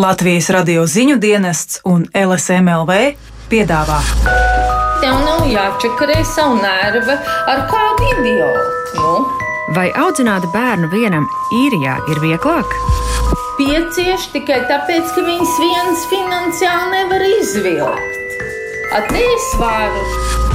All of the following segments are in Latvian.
Latvijas radio ziņu dienests un LSMLV piedāvā. Tev nav jāčakarē savu nervu ar kādu idiotu. Nu? Vai audzināt bērnu vienam īrijā ir vieglāk? Piecieš tikai tāpēc, ka viņas viens finansiāli nevar izvilkt. Atnēs varu.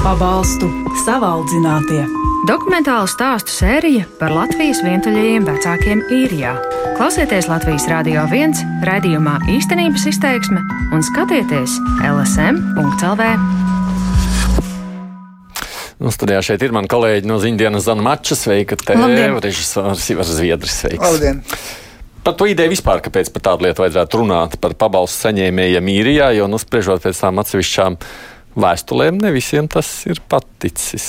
Pabalstu savaldzinātie. Dokumentālu stāstu sērija par Latvijas vientuļajiem vecākiem īrijā. Klausieties Latvijas Rādio 1 raidījumā īstenības izteiksme un skatieties LSM.CLV. Nu, studijā šeit ir mani kolēģi no Ziņdienas Zana Mača. Sveika, tev, režisors Ivars Zviedris. Sveiks. Labdien! Par to ideju vispār, kāpēc par tādu lietu vajadzētu runāt, par pabalstu saņēmējiem īrijā, jo, nu, spriežot pēc tām atsevišķām vēstulēm, ne visiem tas ir paticis.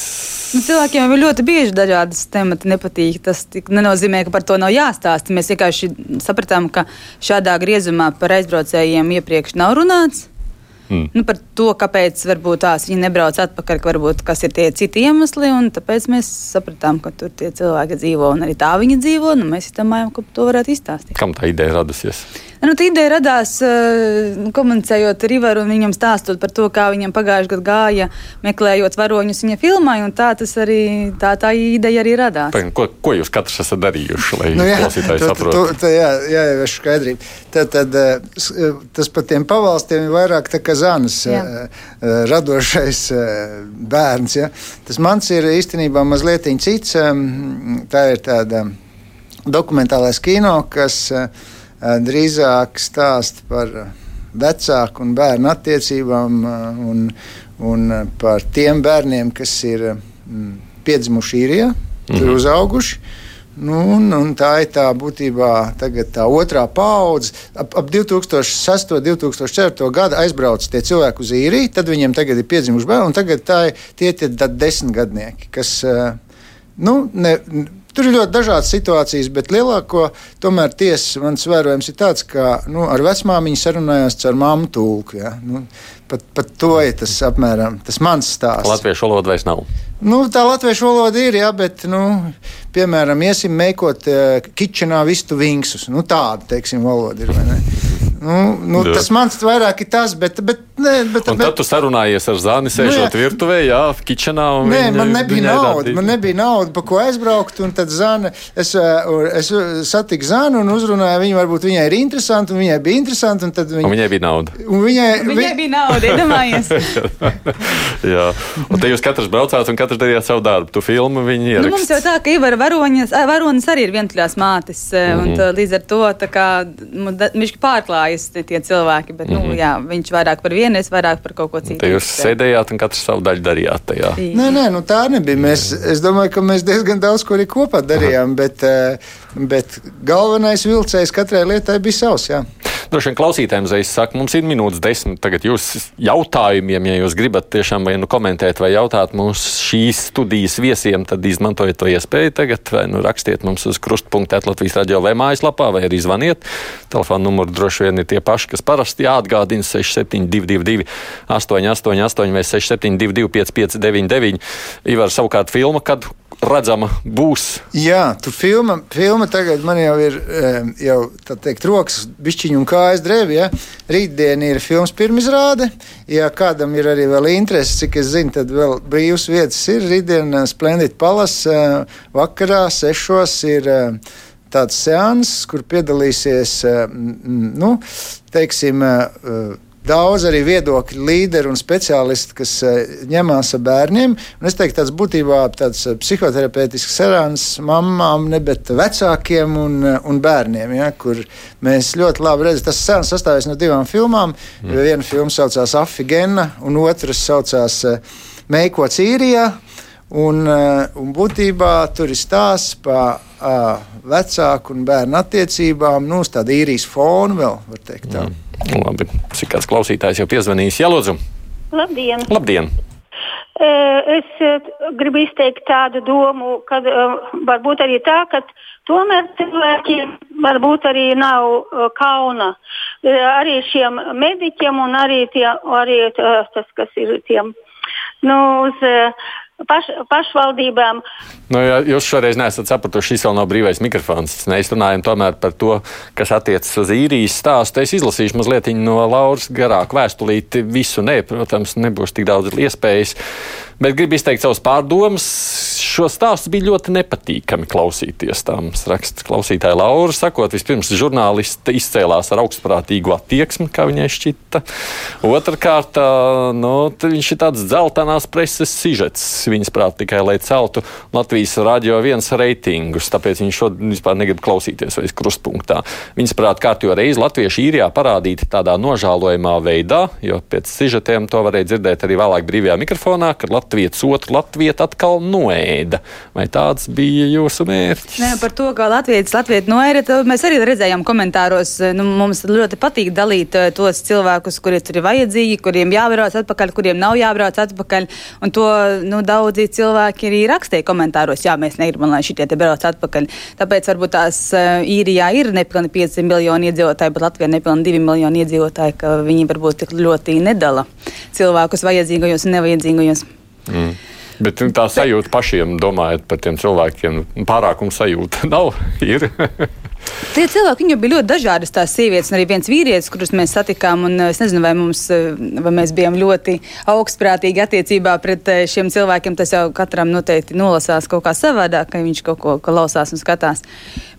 Nu, cilvēkiem ir ļoti bieži dažādas temati nepatīk. Tas nenozīmē, ka par to nav jāstāsta. Mēs vienkārši sapratām, ka šādā griezumā par aizbraucējiem iepriekš nav runāts. Mm. Nu, par to, kāpēc varbūt tās viņi nebrauc atpakaļ, ka varbūt kas ir tie citi iemesli. Tāpēc mēs sapratām, ka tur tie cilvēki dzīvo un arī tā viņi dzīvo. Nu, mēs domājam, ka to varētu izstāstīt. Kam tā ideja radusies? Nu, tā ideja radās uh, komunicējot ar Ivaru un viņam stāstot par to, kā viņam pagājušajā gadā gāja, meklējot varoņus viņa filmā. Tā, arī, tā, tā ideja arī radās. Pagin, ko, ko jūs katrs esat darījuši, lai nu, jā, klausītāji saprotu? Jā, jā, jā, skaidrība. Tad, tad, uh, tas par tiem pavalstiem ir vairāk tā kā Zanas uh, radošais uh, bērns. Ja? Tas mans ir īstenībā mazliet cits. Um, tā ir tāda dokumentālais kino, kas uh, drīzāk stāsta par vecāku un bērnu attiecībām un, un par tiem bērniem, kas ir piedzimuši īrijā, tur mhm. uzauguši. Nu, un, un tā ir tā būtībā tā otrā paudze. Ap, ap 2006. un 2004. gadu aizbrauca tie cilvēki uz īriju, tad viņiem tagad ir piedzimuši bērni, un tagad tā ir tie ir desmitgadnieki, kas nu, ne, Tur ir ļoti dažādas situācijas, bet lielāko tomēr tiesas mans vērojums ir tāds, ka nu, ar vecmāmiņu sarunājās ar māmu tulku. Ja? Nu, pat, pat to ir tas apmēram tas mans stāsts. Latviešu valoda vairs nav. Nu, tā latviešu valoda ir, jā, bet, nu, piemēram, iesim meklēt uh, kitchenā vistu vinksus. Nu, tāda, teiksim, valoda ir. Nu, nu, tas mans vairāk ir tas, bet. bet, ne, bet un bet, tad tu sarunājies ar Zāni, sēžot nē, virtuvē, jā, kičenā. Nē, viņa, man nebija naudas, man nebija naudas, pa ko aizbraukt. Un tad Zāne, es, eh, es satiku Zānu un uzrunāju viņu, varbūt viņai ir interesanti, un viņai bija interesanti. Un viņa, un viņai bija nauda. Un viņai, viņai bija nauda, iedomājies. jā, un te jūs katrs braucāt un katrs darījāt savu darbu. Tu filmu viņi ierakst. Nu, mums jau tā, ka Ivara varoņas, varonis arī ir vientuļās mātes, mm -hmm. un mhm. tā, līdz ar to tā kā, viņš pārklājas tie cilvēki, bet mm -hmm. nu, mhm. jā, viņš vairāk par vienu, es vairāk par kaut ko citu. Tad jūs sēdējāt un katrs savu daļu darījāt tajā. Nē, nē, nu tā nebija. Mēs, es domāju, ka mēs diezgan daudz ko arī kopā darījām, Aha. bet, eh, bet galvenais vilcējs katrai lietai bija savs. Jā. Droši vien klausītājiem uzreiz saka, mums ir minūtes desmit. Tagad jūs jautājumiem, ja jūs gribat tiešām vai nu komentēt vai jautāt mūsu šīs studijas viesiem, tad izmantojiet to iespēju tagad vai nu rakstiet mums uz krustpunktu Latvijas radio vai mājaslapā vai arī zvaniet. Telefona numuri droši vien ir tie paši, kas parasti jāatgādina 6722, 888 vai 672, 559, Ivar savukārt filma, kad redzama būs. Jā, tur filma, filma tagad man jau ir jau teikt, rokas, bišķiņu un kājas drēbi. Ja? Rītdien ir filmas pirmizrāde. Ja kādam ir arī vēl interesi, cik es zinu, tad vēl brīvas vietas ir. Rītdien Splendid Palas vakarā sešos ir tāds seans, kur piedalīsies, nu, teiksim, daudz arī viedokļu līderi un speciālisti, kas uh, ņemās ar bērniem. Un es teiktu, tas būtībā tāds uh, psihoterapeitisks serāns mamām, ne bet vecākiem un, uh, un bērniem, ja, kur mēs ļoti labi redzam, tas serāns sastāvēs no divām filmām. Mm. Viena filma saucās Afigena, un otras saucās Meikots īrijā. Un, un būtībā tur ir stāsts par uh, vecāku un bērnu attiecībām, nu, uz tādu īrijas fonu vēl, var teikt. Tā. Mm. Nu, labi, cik kāds klausītājs jau piezvanījis. Jā, lūdzu. Labdien! Labdien. Es gribu izteikt tādu domu, ka varbūt arī tā, ka tomēr cilvēkiem varbūt arī nav kauna. Arī šiem mediķiem un arī, tie, arī tas, kas ir tiem nu, uz paš, pašvaldībām. Nu, ja jūs šoreiz nesat sapratuši, šis vēl nav brīvais mikrofons. Mēs runājam par to, kas attiecas uz īrijas stāstu. Es izlasīšu mazliet no Lauras garāku vēstulīti. Visu nē, protams, nebūs tik daudz iespējas. Bet gribu izteikt savus pārdomas. Šo stāstu bija ļoti nepatīkami klausīties. Tā mums raksta klausītāja Laura. Sakot, vispirms žurnālisti izcēlās ar augstprātīgu attieksmi, kā viņai šķita. Otrakārt, nu, viņš ir tāds dzeltenās preses sižets. Viņas prāt tikai lai celtu Latvijas radio viens reitingus, tāpēc viņš šodien vispār negrib klausīties vairs krustpunktā. Viņas prāt kārtjo reizi latvieši īrijā parādīti tādā nožēlojamā veidā, jo pēc sižetiem to varēja dzirdēt arī vēlāk brīvajā mikrofonā, kad latviešu otru latviešu atkal noēda. Vai tāds bija jūsu mērķis? Nē, par to, kā latviešu latviešu noēda, mēs arī redzējām komentāros. Nu, mums ļoti patīk dalīt eh, tos cilvēkus, kuriem tur ir vajadzīgi, kuriem jābrauc atpakaļ, kuriem nav jābrauc atpakaļ. Un to nu, daudzi cilvēki arī rakstīja komentāros. Jā, mēs negribam, lai šitie te brauc atpakaļ. Tāpēc varbūt tās uh, īrijā ir nepilni 5 miljoni iedzīvotāji, bet Latvijā nepilni 2 miljoni iedzīvotāji, ka viņi varbūt tik ļoti nedala cilvēkus vajadzīgajos un nevajadzīgajos. Mm. Bet tā sajūta pašiem, domājot par tiem cilvēkiem, pārākuma sajūta nav. Tie cilvēki jau bija ļoti dažādi. Tās sievietes, un arī viens vīrietis, kurus mēs satikām. Un, es nezinu, vai, mums, vai mēs bijām ļoti augstprātīgi attiecībā pret eh, šiem cilvēkiem. Tas jau katram noteikti nolasās kaut kā savādāk, ka viņš kaut ko klausās un skatās.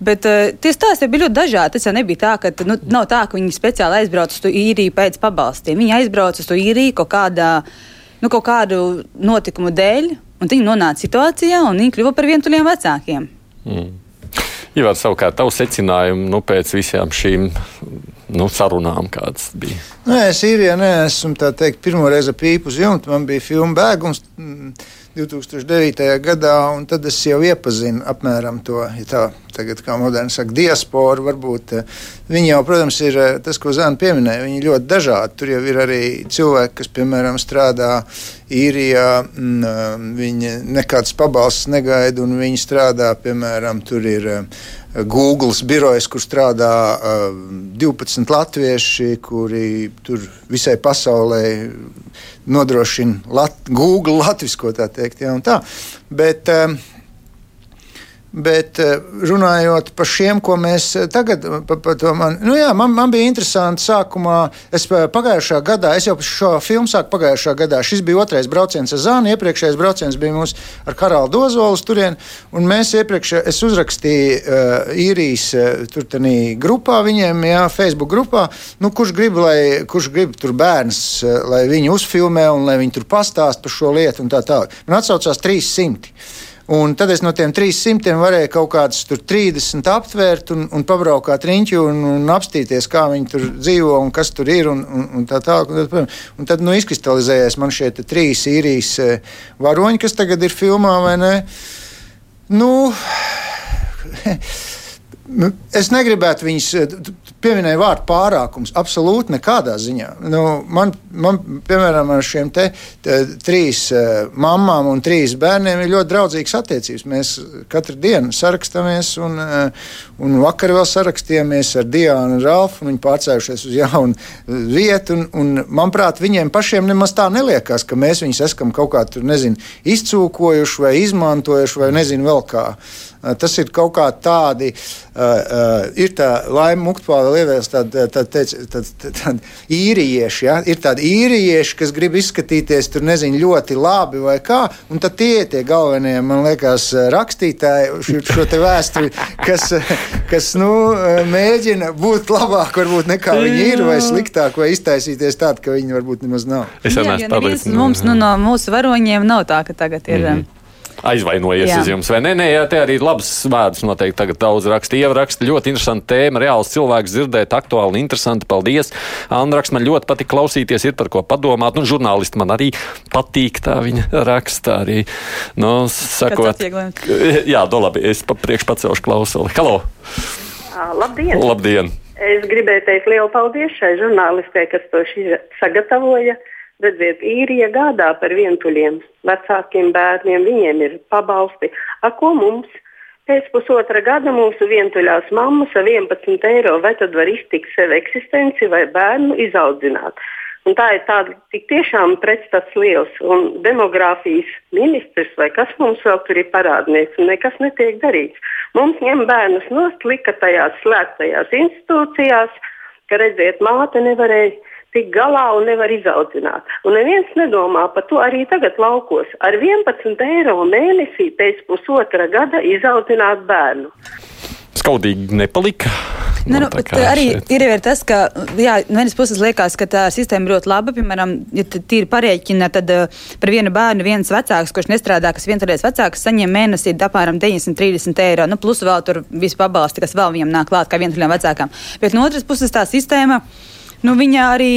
Bet uh, tie stāsti bija ļoti dažādi. Tas jau nebija tā, ka nu, nav tā, ka viņi speciāli aizbrauc uz īriju pēc pabalstiem. Viņi aizbrauc uz īriju kaut kādā veidā nu, kaut kādu notikumu dēļ, un viņi nonāca situācijā, un viņi kļuva par vientuļiem vecākiem. Mm. Ivar, savukārt, tavu secinājumu nu, pēc visām šīm nu, sarunām, kādas bija? Nē, es īrijā neesmu teikt, pirmo reizi pīpu uz jumta. Man bija filma Bēgums 2009. Mm, gadā, un tad es jau iepazinu apmēram to, ja tā tagad, kā moderni saka, diaspora. Varbūt eh, viņi jau, protams, ir eh, tas, ko Zana pieminēja. Viņi ļoti dažādi. Tur jau ir arī cilvēki, kas, piemēram, strādā īrijā, mm, eh, viņi nekāds pabalsts negaida, un viņi strādā, piemēram, tur ir Google birojas, kur strādā uh, 12 latvieši, kuri tur visai pasaulē nodrošina lat Google latvisko tā teikt. Ja, tā. Bet, uh, Bet eh, runājot par šiem, ko mēs eh, tagad par to man, nu jā, man, man bija interesanti sākumā. Es pagājušā gadā, es jau šo filmu sāku pagājušā gadā. Šis bija otrais brauciens ar Zānu. Iepriekšējais brauciens bija mums ar Karālu Dozolu turien. Un mēs iepriekš, es uzrakstīju uh, īrijas tādā grupā viņiem, jā, Facebook grupā, nu, kurš grib, lai, kurš grib tur bērns, lai viņu uzfilmē un lai viņi tur pastāst par šo lietu un tā tālāk. Man atsaucās 300. Un tad es no tiem 300 varēju kaut kādus 30 aptvērt un, un pabraukāt riņķi un, un apstīties, kā viņi tur dzīvo un kas tur ir. Un, un, un tā tālāk. Un tad, un tad nu, izkristalizējās man šie trīs īrijas eh, varoņi, kas tagad ir filmā vai ne. Nu, es negribētu viņus eh, pieminēt vārdu pārākums. Absolūti nekādā ziņā. Nu, man, man, piemēram, ar šiem te, te, trīs uh, mamām un trīs bērniem ir ļoti draudzīgas attiecības. Mēs katru dienu sarakstamies, un, uh, un vakar vēl sarakstījāmies ar Diānu un Ralfu. Viņi pārcēlušies uz jaunu vietu. Un, un, manuprāt, viņiem pašiem nemaz tā neliekas, ka mēs viņus esam kaut kā tur, nezinu, izcūkojuši vai izmantojuši vai nezinu vēl kā. Uh, tas ir kaut kā tādi. Uh, uh, ir tā laima muktpāla lievēs, tā, tā, tā, tā, tā, īrieši, ja? ir tādi īrieši, kas grib izskatīties tur nezinu ļoti labi vai kā, un tad tie tie galvenie, man liekas, rakstītāji šo, šo te vēsturi, kas, kas nu, mēģina būt labāk varbūt nekā viņi ir, vai sliktāk, vai iztaisīties tādu, ka viņi varbūt nemaz nav. Es jau neesmu pārliecināts. Mums nu, no mūsu varoņiem nav tā, ka tagad ir. Mm -hmm aizvainojies jā. uz jums. Vai ne? Nē, jā, te arī labs vārds noteikti tagad daudz raksta. Ieraksta ļoti interesanti tēma, reāls cilvēks dzirdēt, aktuāli, interesanti. Paldies! Andraks man ļoti patīk klausīties, ir par ko padomāt. Nu, žurnālisti man arī patīk, tā viņa raksta arī. Nu, sakot, jā, do labi, es pa priekš pacelšu klausuli. Halo! Labdien! Labdien! Es gribēju teikt lielu paldies šai žurnālistē, kas to sagatavoja. Redziet, īrija gādā par vientuļiem, vecākiem bērniem, viņiem ir pabalsti. A, ko mums? Pēc pusotra gada mūsu vientuļās mammas ar 11 eiro vai tad var iztikt sev eksistenci vai bērnu izaudzināt. Un tā ir tāda tik tiešām pretstats liels. Un demogrāfijas ministrs vai kas mums vēl tur ir parādnieks, un nekas netiek darīts. Mums ņem bērnus nost, lika tajās slēgtajās institūcijās, ka redziet, māte nevarēja tik galā un nevar izaudzināt. Un neviens nedomā par to arī tagad laukos. Ar 11 eiro mēnesī pēc pusotra gada izaudzināt bērnu. Skaudīgi nepalika. Ne, nu, bet kā arī šeit. ir arī tas, ka jā, no vienas puses liekas, ka tā sistēma ir ļoti laba. Piemēram, ja tīri parēķina, tad uh, par vienu bērnu viens vecāks, kurš nestrādā, kas vientuļais vecāks, saņem mēnesī apmēram 930 eiro. Nu, plus vēl tur visu pabalsti, kas vēl viņam nāk klāt kā vientuļam vecākam. Bet no otras puses tā sistēma, nu, viņa arī.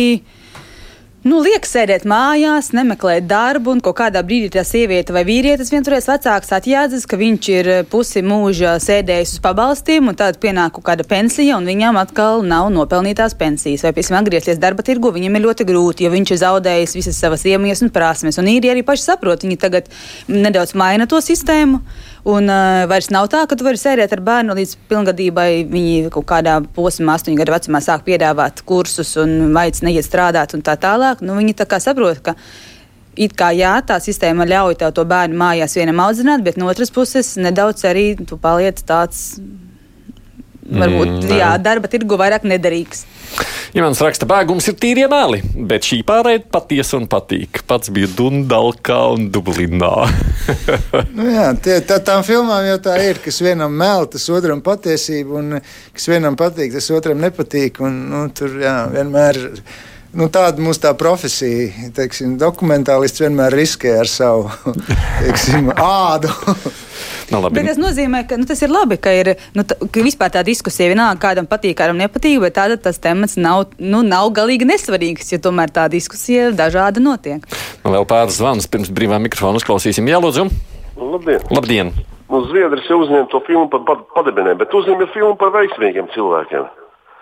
Nu, liek sēdēt mājās, nemeklēt darbu, un kādā brīdī tā sieviete vai vīrietis vienturies vecāks atjēdzas, ka viņš ir eh, pusi mūža sēdējis uz pabalstiem, un tad pienāk kāda pensija, un viņam atkal nav nopelnītās pensijas. Vai, piemēram, atgriezties darba tirgu, viņam ir ļoti grūti, jo viņš ir zaudējis visas savas iemaņas un prasmes. Un īri arī paši saprot, viņi tagad nedaudz maina to sistēmu. Un uh, vairs nav tā, ka tu vari sēdēt ar bērnu līdz pilngadībai. Viņi kaut kādā posmā, astoņu gadu vecumā, sāk piedāvāt kursus un vairs neiet strādāt un tā tālāk. Nu, viņi tā kā saprot, ka it kā jā, tā sistēma ļauj tev to bērnu mājās vienam audzināt, bet no otras puses nedaudz arī tu paliec tāds. Varbūt Mm, jā, darba tirgu vairāk nederīgs. Imants raksta, bēgums ir tīrie meli, bet šī pārēja patiesa un patīk. Pats bija Dundalkā un Dublinā. Nu, jā, tie, tā, tām filmām jau tā ir, kas vienam mel, tas otram patiesība, un kas vienam patīk, tas otram nepatīk. Un, nu, tur jā, vienmēr. Nu, tāda mūsu tā profesija. Teiksim, dokumentālists vienmēr riskē ar savu teiksim, ādu. Nu, labi. Bet tas nozīmē, ka nu, tas ir labi, ka ir nu, ta, ka vispār tā diskusija vienalga, kādam patīk, kādam nepatīk, bet tāda tas temats nav, nu, nav galīgi nesvarīgs, jo tomēr tā diskusija dažāda notiek. Nu, vēl pāris zvans pirms brīvā mikrofona uzklausīsim. Jā, lūdzu. Labdien! Labdien! Nu, Zviedrijas jau uzņēma to filmu par pad- padebinēm, bet uzņēma filmu par veiksmīgiem cilvēkiem.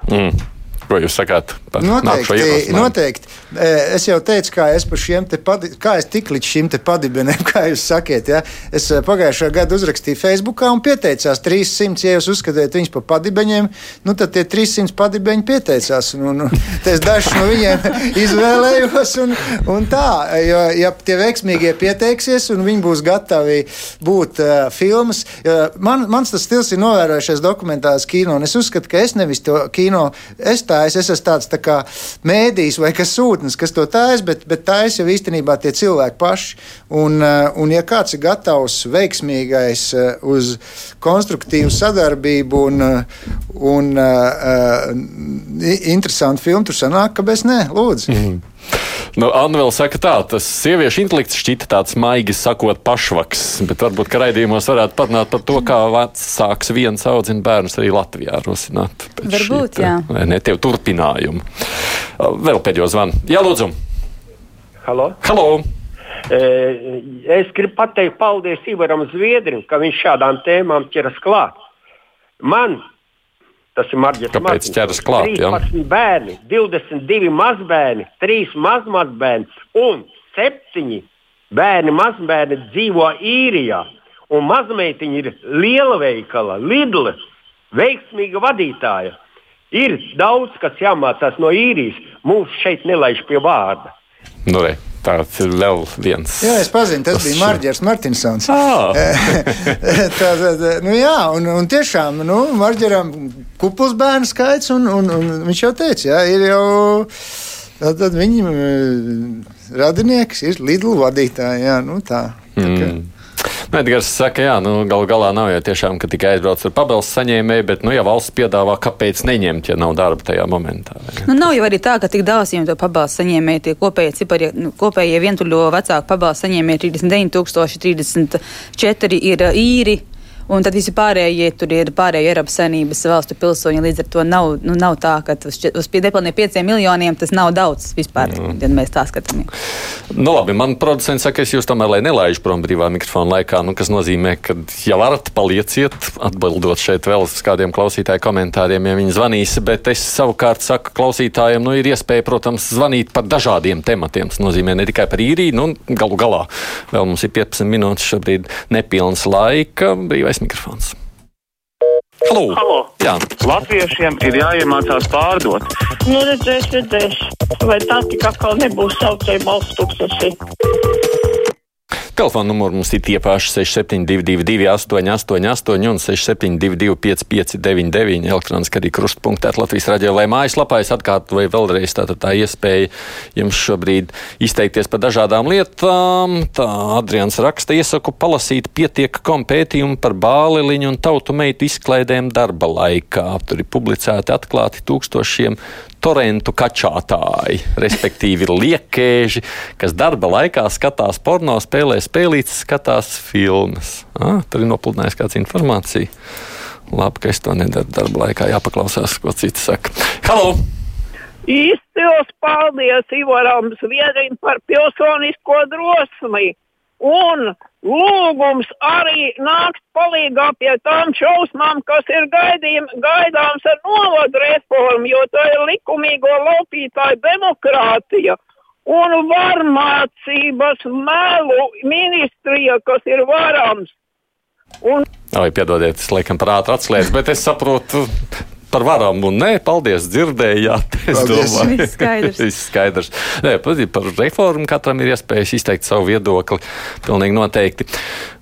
Mm. Ko jūs sakāt par Noteikti, noteikti. E, Es jau teicu, kā es, te padi, kā es tiku līdz šim te padibenēm, kā jūs sakiet. Ja? Es e, pagājušā gada uzrakstīju Facebookā un pieteicās 300, ja jūs uzskatāt viņus par padibeņiem, nu tad tie 300 padibeņi pieteicās. Un, un, un, es dažus no viņiem izvēlējos un, un tā, jo, ja tie veiksmīgie pieteiksies un viņi būs gatavi būt uh, filmas, man, mans tas stils ir novērojušies dokumentālās kino, es uzskatu, ka es nevis to kino, es tā es esmu tāds tā kā mēdījis vai kas sūtnis, kas to tājas, bet, bet tājas jau īstenībā tie cilvēki paši. Un, uh, un ja kāds ir gatavs veiksmīgais uh, uz konstruktīvu sadarbību un, uh, un uh, interesantu filmu, tur sanāk, ka bez nē, lūdzu. Mm. Nu, Anna vēl saka, tā, tas sieviešu intelekts šķita tāds maigi sakot pašvaks, bet varbūt, raidījumos varētu parunāt par to, kā vecāks viens audzina bērnus arī Latvijā rosināt. Varbūt, šī jā. Vai ne, tev turpinājumu. Vēl pēdējo zvanu. Jā, lūdzu. Halo? Halo! E, Es gribu pateikt paldies Ivaram Zviedrim, ka viņš šādām tēmām ķeras klāt. Man, tas ir Marģis Kāpēc ķeras klāt, jā? 13 bērni, 22 mazbērni, 3 mazmazbērni un 7 bērni mazbērni dzīvo īrijā. Un mazmeitiņa ir liela veikala, Lidla, veiksmīga vadītāja. Ir daudz, kas jāmācās no īrijas. Mūs šeit nelaiž pie vārda. Nu, re, tāds ir vēl viens. Jā, es pazinu, tas, bija Marģers Martinsons. Ah. tā, tā, tā, nu jā, un, un tiešām nu, Marģeram kupls bērnu skaits, un, un, un viņš jau teica, jā, ir jau. Tad, tad viņa radinieks ir Lidl vadītāja. Jā, nu tā. tā kā. Nu, Edgars saka, jā, nu, gal galā nav jau tiešām, ka tikai aizbrauc ar pabalstu saņēmēju, bet, nu, ja valsts piedāvā, kāpēc neņemt, ja nav darba tajā momentā. vai? Nu, nav jau arī tā, ka tik daudz viņiem to pabalstu saņēmēji, tie kopējie cipari, nu, kopējie vientuļo vecāku pabalstu saņēmēji 39,034 ir uh, īri. Un tad visi pārējie tur ir pārējie Eiropas Savienības valstu pilsoņi. Līdz ar to nav, nu, nav tā, ka uz, uz pie nepilniem pieciem miljoniem tas nav daudz vispār, mm. ja mēs tā skatāmies. Nu, labi, man producents saka, es jūs tomēr lai nelaižu prom brīvā mikrofona laikā, nu, kas nozīmē, ka, ja varat, palieciet, atbildot šeit vēl uz kādiem klausītāju komentāriem, ja viņi zvanīs, bet es savukārt saku klausītājiem, nu, ir iespēja, protams, zvanīt par dažādiem tematiem. Tas nozīmē ne tikai par īriju, nu, galu galā vēl mums ir 15 minūtes šobrīd nepilns laika, brīvais mikrofons. Halo! Halo. Jā, Latviešiem ir jāiemācās pārdot. Nu, redzēs, redzēs. Vai tā tik atkal nebūs saucēja balsts tūkstoši? Telefona numurs mums ir tie paši 6722, 888, un 672, 559, elektroniski arī krustpunktā Latvijas radio vai mājaslapā. Es atkārtoju vēlreiz tā, tā iespēja jums šobrīd izteikties par dažādām lietām. Tā Adrians raksta, iesaku palasīt pietiekamu pētījumu par bāliņu un tautu meitu izklaidēm darba laikā. Tur ir publicēti atklāti tūkstošiem torentu kačātāji, respektīvi liekēži, kas darba laikā skatās porno, spēlē spēlītas, skatās filmas. Ah, tur ir nopludinājis kāds informācija. Labi, ka es to nedaru darba laikā, jāpaklausās, ko citi saka. Halo! Izcils paldies Ivaram Zviedrim par pilsonisko drosmi! Un lūgums arī nākt palīgā pie tām šausmām, kas ir gaidījum, gaidāms ar novadu reformu, jo tā ir likumīgo laupītāju demokrātija un varmācības melu ministrija, kas ir varams. Un... Oi, piedodiet, es laikam par ātru atslēdzu, bet es saprotu, par varam un nē, paldies, dzirdējāt. Es paldies. domāju, Viss skaidrs. Viss skaidrs. Nē, par reformu katram ir iespējas izteikt savu viedokli. Pilnīgi noteikti.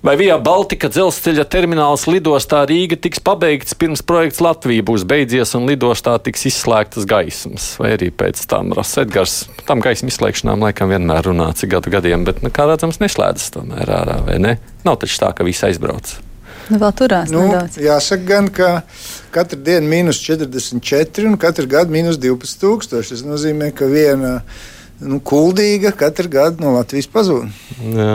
Vai Vijā Baltika dzelzceļa termināls lidostā Rīga tiks pabeigts pirms projekts Latvija būs beidzies un lidostā tiks izslēgtas gaismas? Vai arī pēc tam Rasedgars, tam gaismu izslēgšanām laikam vienmēr runā cik gadu gadiem, bet, nu, kā redzams, neslēdzas tomēr ārā, vai ne? Nav taču tā, ka visi aizbrauc. Nu, vēl turās nu, nedaudz. Jāsaka, gan, ka katru dienu mīnus 44 un katru gadu mīnus 12 tūkstoši. Tas nozīmē, ka viena nu, kuldīga katru gadu no Latvijas pazūd. Jā.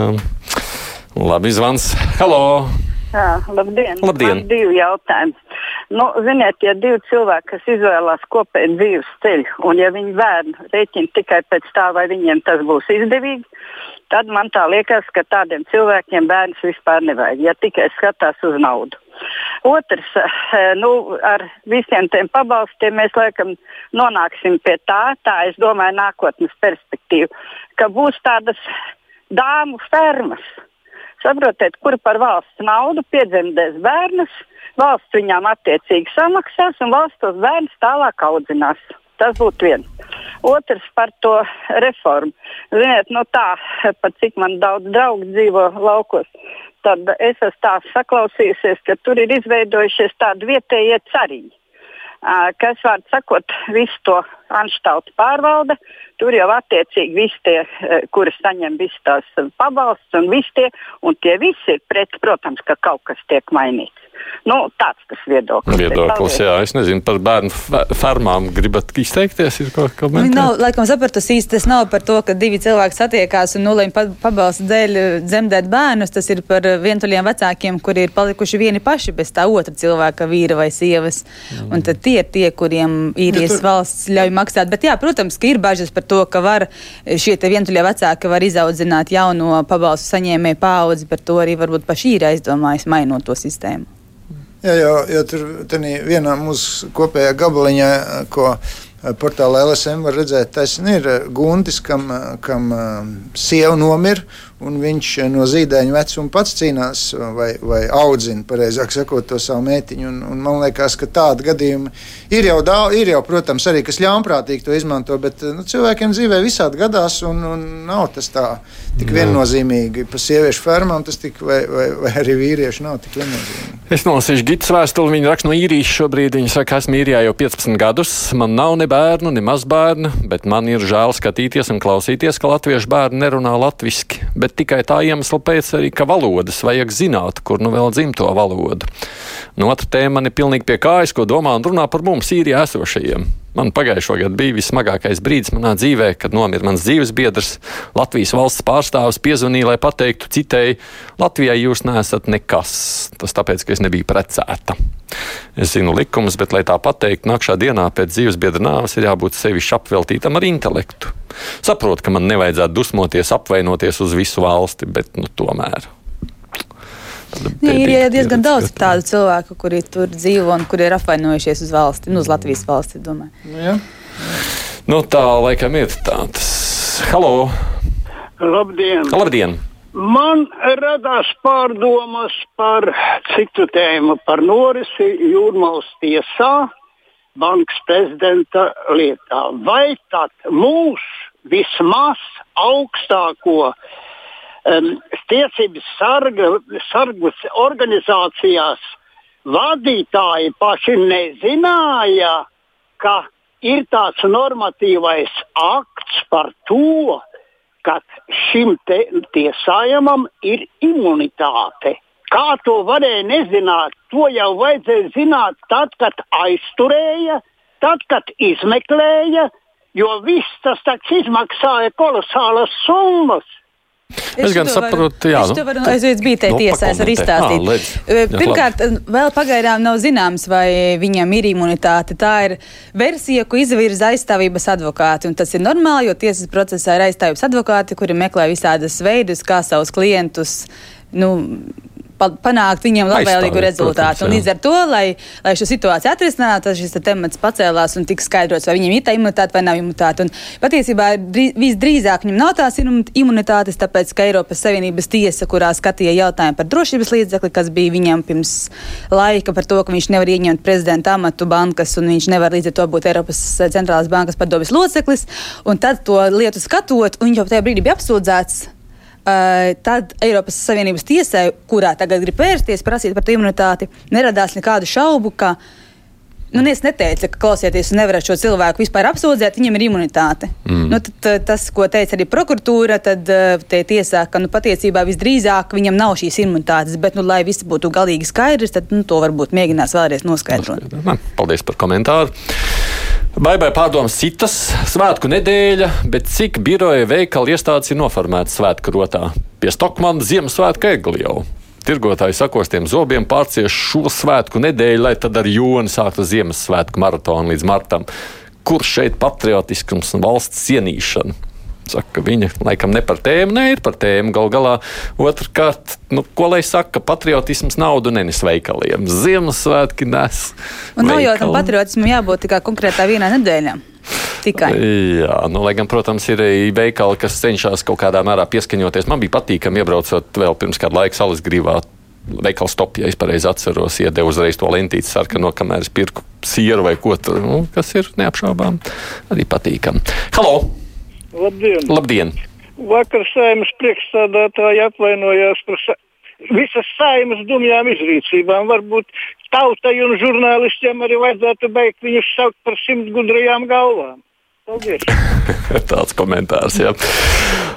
Labi, zvans. Halo! Jā, labdien! Labdien. Man divi jautājumi. Nu, ziniet, ja divi cilvēki, kas izvēlās kopēju dzīves ceļu, un ja viņi bērnu rēķina tikai pēc tā, vai viņiem tas būs izdevīgi, tad man tā liekas, ka tādiem cilvēkiem bērns vispār nevajag, ja tikai skatās uz naudu. Otrs, eh, nu, ar visiem tiem pabalstiem mēs laikam nonāksim pie tā, tā es domāju, nākotnes perspektīvu, ka būs tādas dāmu fermas. Saprotiet, kur par valsts naudu piedzemdēs bērnus, valsts viņām attiecīgi samaksās un valsts tos bērnus tālāk audzinās. Tas būtu viens. Otrs par to reformu. Ziniet, no tā, pat cik man daudz draugu dzīvo laukos, tad es esmu tā saklausījusies, ka tur ir izveidojušies tādi vietējie cariņi kas, vārds sakot, visu to anštautu pārvalda. Tur jau attiecīgi visi tie, kuri saņem visu tās pabalstus un visi tie, un tie visi ir pret, protams, ka kaut kas tiek mainīts. Nu, tāds tas viedoklis. Viedoklis, jā, es nezinu, par bērnu fermām gribat izteikties, ir kaut kā komentēt? Nav, laikam sapratus īsti, tas nav par to, ka divi cilvēki satiekās un nulēm pabalsta dēļ dzemdēt bērnus, tas ir par vientuļiem vecākiem, kuri ir palikuši vieni paši bez tā otra cilvēka, vīra vai sievas. Mm. Un tad tie ir tie, kuriem īrijas ja tur... valsts ļauj maksāt. Bet jā, protams, ka ir bažas par to, ka var šie vientuļie vecāki var izaudzināt jauno pabalstu saņēmēju paudzi, par to arī varbūt paši ir aizdomājis, mainot to sistēmu. Jā, jo, jo tur vienā mūsu kopējā gabaliņā, ko portālā LSM var redzēt, tas ir Guntis, kam, kam sieva nomira un viņš no zīdaiņa vecuma pats cīnās vai, vai audzina, pareizāk sakot, to savu mētiņu. Un, un man liekas, ka tādi gadījumi ir jau daudz, ir jau, protams, arī kas ļaunprātīgi to izmanto, bet nu, cilvēkiem dzīvē visādi gadās, un, un nav tas tā tik Jā. viennozīmīgi. Pa sieviešu fermām tas tik, vai, vai, vai arī vīriešu nav tik viennozīmīgi. Es nolasīšu Gitas vēstuli, viņa raksta no īrijas šobrīd. Viņa saka, esmu īrijā jau 15 gadus, man nav ne bērnu, ne mazbērnu, bet man ir žēl skatīties un klausīties, ka latviešu bērni nerunā latviski. Bet bet tikai tā iemesla pēc arī, ka valodas vajag zināt, kur nu vēl dzimto valodu. Nu, otra tēma man ir pilnīgi pie kājas, ko domā un runā par mums īrijā esošajiem. Man pagājušā gada bija vismagākais brīdis manā dzīvē, kad nomira mans dzīves biedrs. Latvijas valsts pārstāvis piezvanīja, lai pateiktu citēji, Latvijai jūs neesat nekas. Tas tāpēc, ka es nebiju precēta. Es zinu likumus, bet, lai tā pateiktu, nākamā dienā pēc dzīves biedra nāves ir jābūt sevišķi apveltītam ar intelektu. Saprotu, ka man nevajadzētu dusmoties, apvainoties uz visu valsti, bet nu, tomēr. Jā, ir ja diezgan daudz tādu cilvēku, kuri tur dzīvo un kuri ir apvainojušies uz valsti, nu, uz Latvijas valsti. Nu, jā. Nu, tā laikam ir tāds. Halo! Labdien! Labdien. Man radās pārdomas par citu tēmu, par norisi jūrmālas tiesā, bankas prezidenta lietā. Vai tad mūs vismaz augstāko um, tiesības sarga, sargus organizācijās vadītāji paši nezināja, ka ir tāds normatīvais akts par to, ka šim tiesājumam ir imunitāte. Kā to varēja nezināt? To jau vajadzēja zināt tad, kad aizturēja, tad, kad izmeklēja, jo viss tas izmaksāja kolosālas summas. Es, es gan saprotu, jā. Es to varu aiziet bītē nu, tiesās var izstāstīt. À, jā, Pirmkārt, vēl pagaidām nav zināms, vai viņam ir imunitāte. Tā ir versija, ko izvirza aizstāvības advokāti. Un tas ir normāli, jo tiesas procesā ir aizstāvības advokāti, kuri meklē visādas veidus, kā savus klientus. Nu, panākt viņiem labvēlīgu rezultātu. Protams, un līdz ar to, lai, lai šo situāciju atrisinātu, šis temats pacēlās un tika skaidrots, vai viņiem ir tā imunitāte vai nav imunitāte. Un patiesībā drīz, visdrīzāk viņam nav tās imunitātes, tāpēc, ka Eiropas Savienības tiesa, kurā skatīja jautājumu par drošības līdzekli, kas bija viņam pirms laika par to, ka viņš nevar ieņemt prezidenta amatu bankas un viņš nevar līdz ar to būt Eiropas centrālās bankas padomis loceklis. Un tad to lietu skatot, un viņš jau tajā brīdī bija apsūdzēts tad Eiropas Savienības tiesai, kurā tagad grib vērsties, prasīt par imunitāti, neradās nekādu šaubu, ka nu, es neteicu, ka klausieties, nevarat šo cilvēku vispār apsūdzēt, viņam ir imunitāte. Mm. Nu, tad, tas, ko teica arī prokuratūra, tad te tiesā, ka nu, patiesībā visdrīzāk viņam nav šīs imunitātes, bet, nu, lai viss būtu galīgi skaidrs, tad nu, to varbūt mēģinās vēlreiz noskaidrot. Paldies par komentāru. Vai pārdomas citas svētku nedēļa, bet cik biroja veikala iestādes ir noformētas svētku rotā? Pie Stokmana Ziemassvētku egli jau. Tirgotāji sakostiem zobiem pārcieš šo svētku nedēļu, lai tad ar jūni sāktu Ziemassvētku maratonu līdz martam. Kur šeit patriotiskums un valsts cienīšana? Saka, viņa laikam ne par tēmu, ne ir par tēmu. Gal galā, otrkārt, nu, ko lai saka, patriotisms naudu nenes veikaliem. Ziemassvētki nes. Un nav jau tam patriotismam jābūt tikai konkrētā vienā nedēļā. Tikai. Jā, nu, lai gan, protams, ir veikali, kas cenšas kaut kādā mērā pieskaņoties. Man bija patīkami iebraucot vēl pirms kāda laika salas grīvā veikala stop, ja es pareizi atceros, iedeva uzreiz to lentīti sarkano, kamēr es pirku sieru vai ko tur, nu, kas ir neapšaubām arī patīkami. Halo! Labdien! Labdien. Vakar saimnes priekšstādātāji atvainojās par sa visas saimnes dumjām izrīcībām. Varbūt tautai un žurnālistiem arī vajadzētu beigt viņus saukt par simt gudrajām galvām. Tāds komentārs, jā.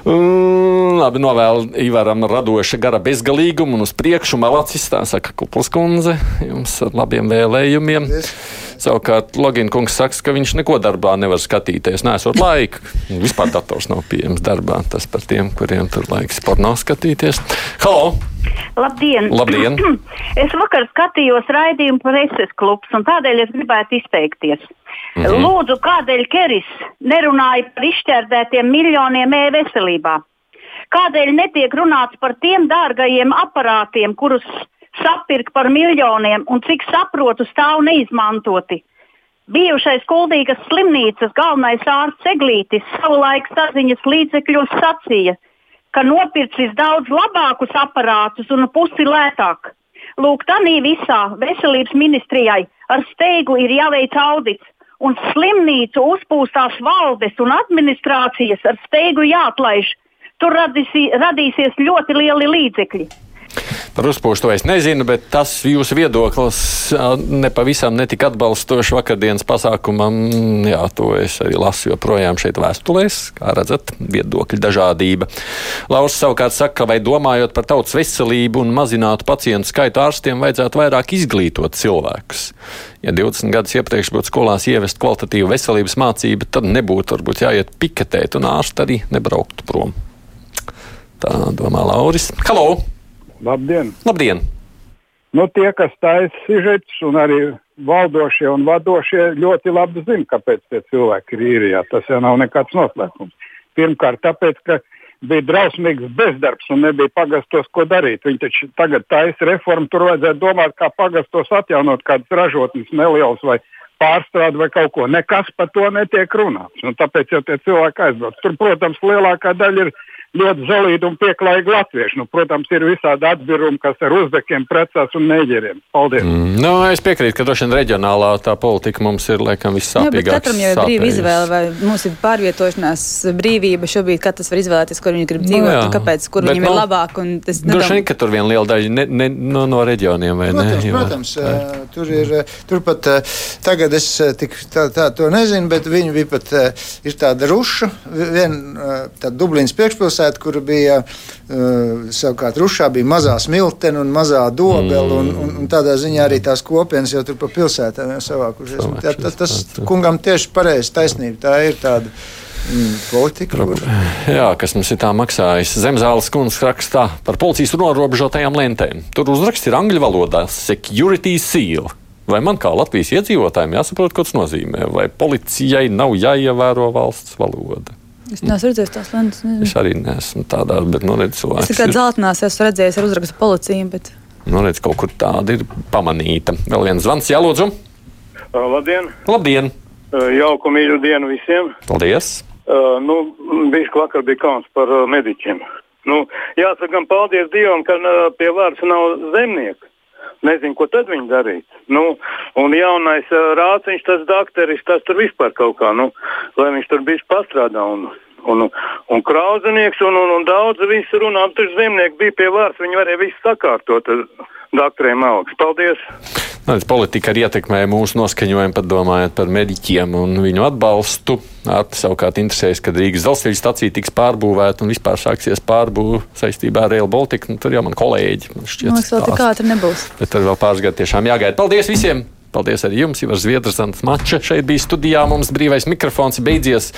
Mm, labi, novēlu Ivaram radoša gara bezgalīgumu un uz priekšu malacis, tā saka Kuplas kundze, jums ar labiem vēlējumiem. Paldies. Savukārt Logina kungs saka, ka viņš neko darbā nevar skatīties, nesot laika. Vispār dators nav pieejams darbā. Tas par tiem, kuriem tur laiks porno skatīties. Halo! Labdien! Labdien. Es vakar skatījos raidījumu preses klubs, un tādēļ es gribētu izteikties. Mm -hmm. Lūdzu, kādēļ Keris nerunāja par izšķērdētiem miljoniem e-veselībā? Kādēļ netiek runāts par tiem dārgajiem aparātiem, kurus sapirka par miljoniem un, cik saprotu, stāv neizmantoti. Bijušais Kuldīgas slimnīcas galvenais ārsts Eglītis savulaik saziņas līdzekļos sacīja, ka nopircis daudz labākus aparātus un pusi lētāk. Lūk, tā nī visā veselības ministrijai ar steigu ir jāveic audits, un slimnīcu uzpūstās valdes un administrācijas ar steigu jāatlaiž. Tur radīsi, radīsies ļoti lieli līdzekļi. Par uzpūšu to es nezinu, bet tas jūsu viedoklis nepavisam netika atbalstošs vakardienas pasākumam. Jā, to es arī lasu joprojām šeit vēstulēs. Kā redzat, viedokļu dažādība. Lauris savukārt saka, vai domājot par tautas veselību un mazinātu pacientu skaitu ārstiem, vajadzētu vairāk izglītot cilvēkus. Ja 20 gadus iepriekš būtu skolās ievest kvalitatīvu veselības mācību, tad nebūtu varbūt jāiet piketēt un ārsti arī nebrauktu prom. Tā domā Lauris. Halo! Labdien! Labdien. Nu, tie, kas taisa sižetus, un arī valdošie un vadošie, ļoti labi zina, kāpēc tie cilvēki ir īrijā. Tas jau nav nekāds noslēpums. Pirmkārt, tāpēc, ka bija drausmīgs bezdarbs un nebija pagastos, ko darīt. Viņi taču tagad taisa reformu, tur vajadzētu domāt, kā pagastos atjaunot kādas ražotnes nelielas vai pārstrādi vai kaut ko. Nekas par to netiek runāts. Un tāpēc jau tie cilvēki aizbrauc. Tur, protams, lielākā daļa ir ļoti zelīti un pieklājīgi latvieši. Nu, protams, ir visādi atbirumi, kas ar uzbekiem precās un neģeriem. Paldies! Mm, nu, es piekrītu, ka droši vien reģionālā tā politika mums ir laikam vissāpīgākā. Katram jau ir brīva izvēle, vai mums ir pārvietošanās brīvība šobrīd, katrs var izvēlēties, kur viņi grib dzīvot, nu, kāpēc, kur Bet, viņam nu, ir labāk. Droši vien, ka tur viena liela daļa ne, ne, no, no reģioniem vai protams, ne? Jo, protams, uh, tur ir, turpat uh, tagad es tik tā, tā to nezinu, bet viņi bija pat, ir tāda ruša, viena tāda Dublīnas priekšpilsēta, kur bija uh, savukārt Rušā bija mazā smiltene un mazā dobela, mm. un, un, un tādā ziņā arī tās kopienas jau tur pa pilsētām jau savākušies. Tā, tā, tas kungam tieši pareizi taisnība, tā ir tāda. Mm, politika, kur... Jā, kas mums ir tā maksājis. Zemzāles kundze rakstā par policijas norobežotajām lentēm. Tur uzraksts ir angļu valodā - security seal. Vai man kā Latvijas iedzīvotājiem jāsaprot, ko tas nozīmē? Vai policijai nav jāievēro valsts valoda? Es neesmu redzējis tās lentas. Nezinu. Es arī neesmu tādā, bet nu, redzes cilvēks. Es tikai zeltainās esmu redzējis ar uzrakstu policiju. Bet... Nu, redzes kaut kur tāda ir pamanīta. Vēl viens zvans, jālūdzu. Uh, labdien! Labdien! Uh, jauku mīļu dienu visiem! Paldies! Uh, nu, bija vakar bija kauns par mediķiem. Nu, jāsaka, paldies Dievam, ka pie vārds nav zemnieki. Nezinu, ko tad viņi darīt. Nu, un jaunais uh, rāciņš, tas doktoris, tas tur vispār kaut kā, nu, lai viņš tur bijis pastrādā. Un, un, un krauzenieks un, un, un daudz visu runā, tur zemnieki bija pie vārds, viņi varēja visu sakārtot ar doktoriem algas. Paldies! Nu, politika arī ietekmē mūsu noskaņojumu, pat domājot par mediķiem un viņu atbalstu. Arti savukārt interesējas, kad Rīgas dzelzceļa stacija tiks pārbūvēta un vispār sāksies pārbūve saistībā ar Rail Baltica. Nu, tur jau man kolēģi. Man šķiet, tas vēl tik ātri nebūs. Bet tur vēl pāris gadi tiešām jāgaida. Paldies visiem! Paldies arī jums, Ivar Zviedrs, Mača. Šeit bija studijā. Mums brīvais mikrofons beidzies.